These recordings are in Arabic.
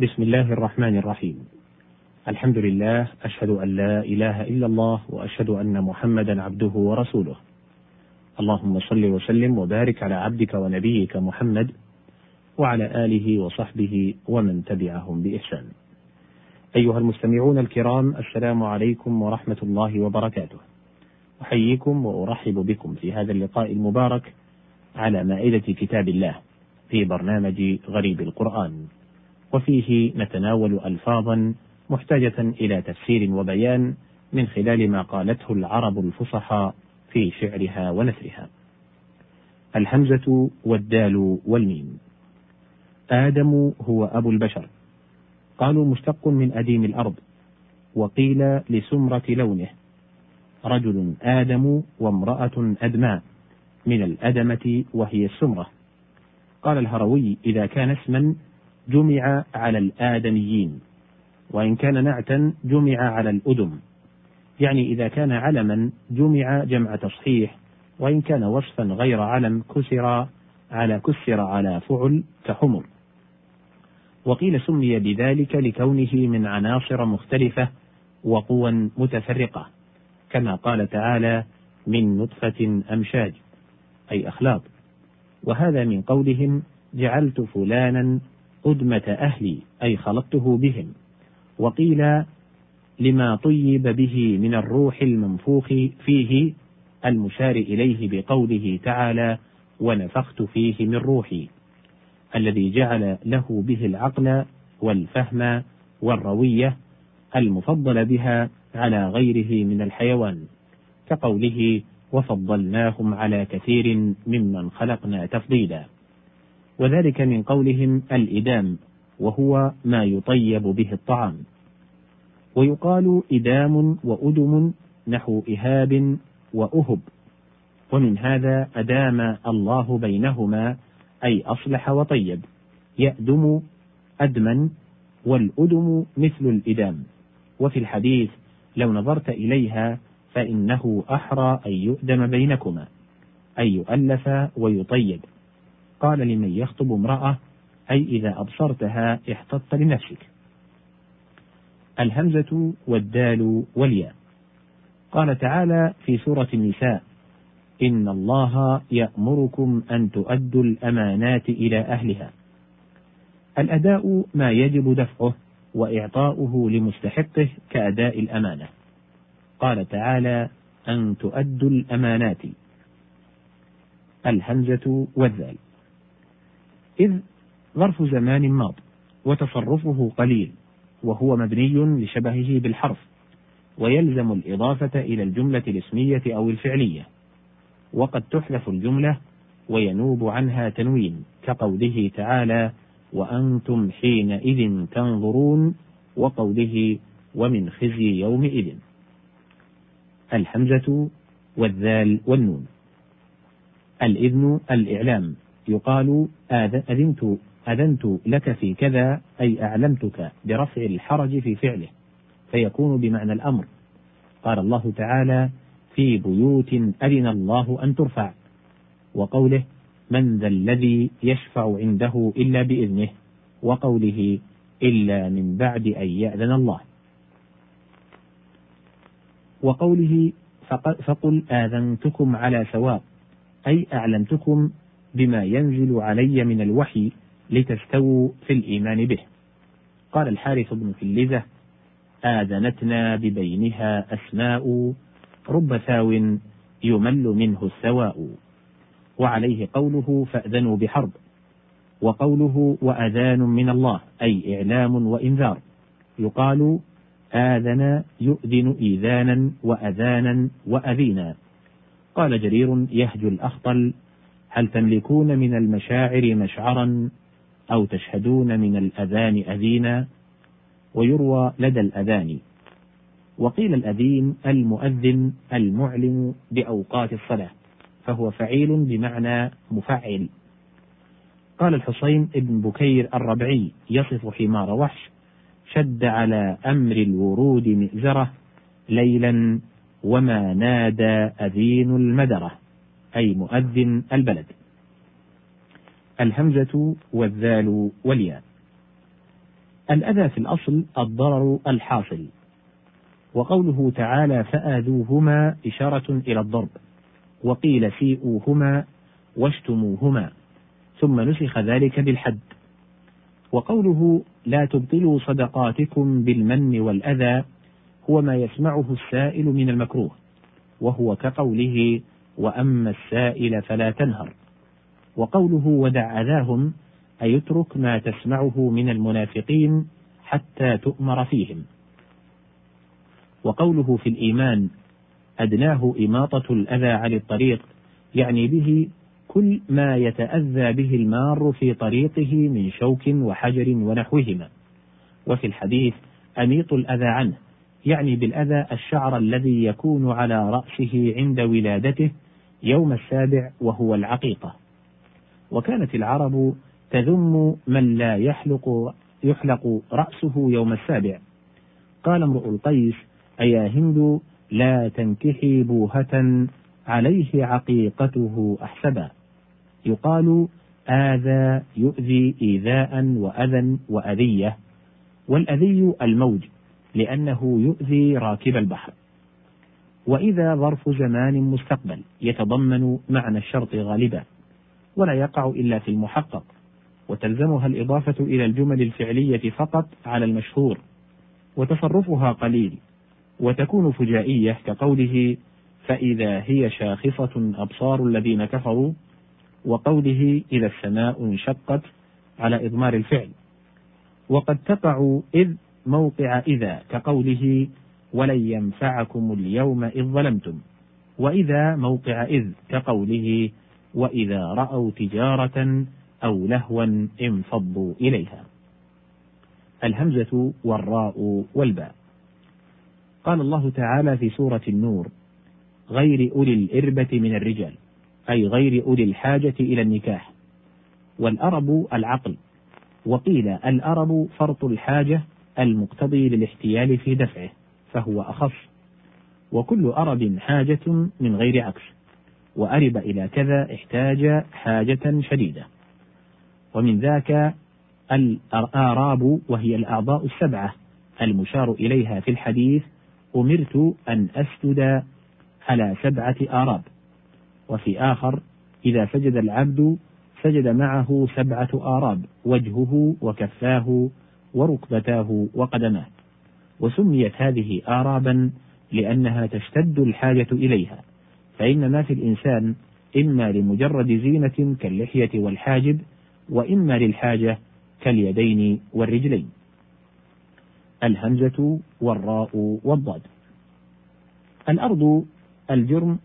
بسم الله الرحمن الرحيم الحمد لله أشهد أن لا إله إلا الله وأشهد أن محمدا عبده ورسوله اللهم صل وسلم وبارك على عبدك ونبيك محمد وعلى آله وصحبه ومن تبعهم بإحسان أيها المستمعون الكرام السلام عليكم ورحمة الله وبركاته أحييكم وأرحب بكم في هذا اللقاء المبارك على مائدة كتاب الله في برنامج غريب القرآن وفيه نتناول ألفاظا محتاجة إلى تفسير وبيان من خلال ما قالته العرب الفصحى في شعرها ونثرها. الهمزة والدال والميم. آدم هو أبو البشر. قالوا مشتق من أديم الأرض، وقيل لسمرة لونه. رجل آدم وامرأة أدماء من الأدمة وهي السمرة. قال الهروي إذا كان اسما جمع على الآدميين وإن كان نعتا جمع على الأدم يعني إذا كان علما جمع جمع تصحيح وإن كان وصفا غير علم كسر على كسر على فعل كحمر. وقيل سمي بذلك لكونه من عناصر مختلفة وقوى متفرقة كما قال تعالى من نطفة أمشاج أي أخلاق. وهذا من قولهم جعلت فلانا أدمة أهلي أي خلطته بهم. وقيل لما طيب به من الروح المنفوخ فيه المشار إليه بقوله تعالى ونفخت فيه من روحي الذي جعل له به العقل والفهم والروية المفضل بها على غيره من الحيوان. كقوله وفضلناهم على كثير ممن خلقنا تفضيلا وذلك من قولهم الإدام وهو ما يطيب به الطعام. ويقال إدام وأدم نحو إهاب وأهب. ومن هذا أدام الله بينهما أي أصلح وطيب. يأدم أدما والأدم مثل الإدام. وفي الحديث لو نظرت إليها فإنه أحرى أن يؤدم بينكما أي يؤلف ويطيب. قال لمن يخطب امرأة أي إذا أبصرتها احتطت لنفسك. الهمزة والدال والياء. قال تعالى في سورة النساء إن الله يأمركم أن تؤدوا الأمانات إلى أهلها. الأداء ما يجب دفعه وإعطاؤه لمستحقه كأداء الأمانة. قال تعالى أن تؤدوا الأمانات. الهمزة والذال. إذ ظرف زمان ماض وتصرفه قليل وهو مبني لشبهه بالحرف ويلزم الإضافة إلى الجملة الاسمية أو الفعلية وقد تحذف الجملة وينوب عنها تنوين كقوله تعالى وأنتم حينئذ تنظرون وقوله ومن خزي يومئذ الحمزة والذال والنون الإذن الإعلام. يقال أذنت أذنت لك في كذا أي أعلمتك برفع الحرج في فعله فيكون بمعنى الأمر. قال الله تعالى في بيوت أذن الله أن ترفع وقوله من ذا الذي يشفع عنده إلا بإذنه وقوله إلا من بعد أن يأذن الله وقوله فقل آذنتكم على سواء أي أعلمتكم بما ينزل علي من الوحي لتستووا في الإيمان به. قال الحارث بن كلزة آذنتنا ببينها أسماء رب ثاو يمل منه السواء. وعليه قوله فأذنوا بحرب وقوله وأذان من الله أي إعلام وإنذار. يقال آذن يؤذن إيذانا وأذانا وأذينا. قال جرير يهجو الأخطل هل تملكون من المشاعر مشعرا أو تشهدون من الأذان أذينا؟ ويروى لدى الأذان. وقيل الأذين المؤذن المعلم بأوقات الصلاة فهو فعيل بمعنى مفعل. قال الحصين ابن بكير الربعي يصف حمار وحش شد على أمر الورود مئزرة ليلا وما نادى أذين المدرة. أي مؤذن البلد. الهمزة والذال والياء. الأذى في الأصل الضرر الحاصل وقوله تعالى فآذوهما إشارة إلى الضرب وقيل سيئوهما واشتموهما ثم نسخ ذلك بالحد. وقوله لا تبطلوا صدقاتكم بالمن والأذى هو ما يسمعه السائل من المكروه وهو كقوله وأما السائل فلا تنهر. وقوله ودع أذاهم أي اترك ما تسمعه من المنافقين حتى تؤمر فيهم. وقوله في الإيمان أدناه إماطة الأذى عن الطريق يعني به كل ما يتأذى به المار في طريقه من شوك وحجر ونحوهما. وفي الحديث أميط الأذى عنه يعني بالأذى الشعر الذي يكون على رأسه عند ولادته يوم السابع وهو العقيقة. وكانت العرب تذم من لا يحلق يحلق رأسه يوم السابع. قال امرؤ القيس أيا هند لا تنكحي بوهة عليه عقيقته أحسبا. يقال آذى يؤذي إيذاء وأذى وأذية. والأذي الموج لأنه يؤذي راكب البحر. وإذا ظرف زمان مستقبل يتضمن معنى الشرط غالبا ولا يقع إلا في المحقق وتلزمها الإضافة إلى الجمل الفعلية فقط على المشهور وتصرفها قليل وتكون فجائية كقوله فإذا هي شاخصة أبصار الذين كفروا وقوله إذا السماء انشقت على إضمار الفعل. وقد تقع إذ موقع إذا كقوله ولن ينفعكم اليوم إذ ظلمتم. وإذا موقع إذ كقوله وإذا رأوا تجارة أو لهوا انفضوا إليها. الهمزة والراء والباء. قال الله تعالى في سورة النور غير أولي الإربة من الرجال أي غير أولي الحاجة إلى النكاح. والأرب العقل. وقيل الأرب فرط الحاجة المقتضي للاحتيال في دفعه. فهو أخف. وكل أرب حاجة من غير عكس. وأرب إلى كذا احتاج حاجة شديدة. ومن ذاك الآرآب وهي الأعضاء السبعة المشار إليها في الحديث أمرت أن أسجد على سبعة آراب. وفي آخر إذا سجد العبد سجد معه سبعة آراب وجهه وكفاه وركبتاه وقدماه. وسميت هذه آرابا لأنها تشتد الحاجة إليها. فإن ما في الإنسان إما لمجرد زينة كاللحية والحاجب وإما للحاجة كاليدين والرجلين. الهمزة والراء والضاد. الأرض الجرم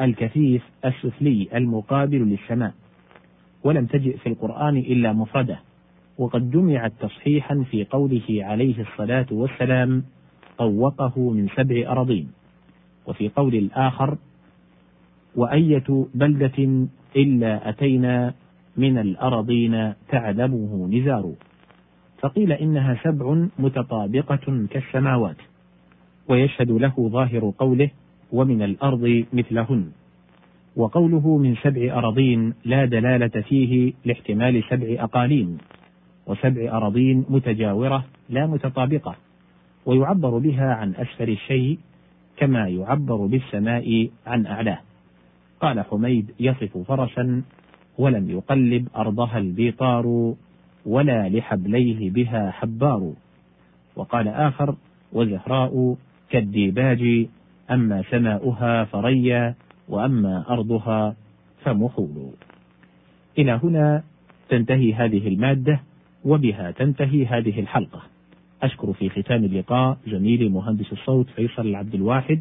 الكثيف السفلي المقابل للسماء. ولم تجئ في القرآن إلا مفردة. وقد جمعت تصحيحا في قوله عليه الصلاة والسلام طوقه من سبع أراضين. وفي قول الآخر وأية بلدة إلا أتينا من الأراضين تعلمه نزار. فقيل إنها سبع متطابقة كالسماوات ويشهد له ظاهر قوله ومن الأرض مثلهن. وقوله من سبع أراضين لا دلالة فيه لاحتمال سبع أقاليم. وسبع أراضين متجاورة لا متطابقة ويعبر بها عن أسفل الشيء كما يعبر بالسماء عن أعلاه. قال حميد يصف فرسا ولم يقلب أرضها البيطار ولا لحبليه بها حبار. وقال آخر وزهراء كالديباج أما سماؤها فريا وأما أرضها فمحول. إلى هنا تنتهي هذه المادة. وبها تنتهي هذه الحلقة. أشكر في ختام اللقاء زميلي مهندس الصوت فيصل العبد الواحد.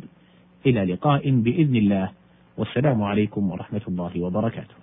إلى لقاء بإذن الله. والسلام عليكم ورحمة الله وبركاته.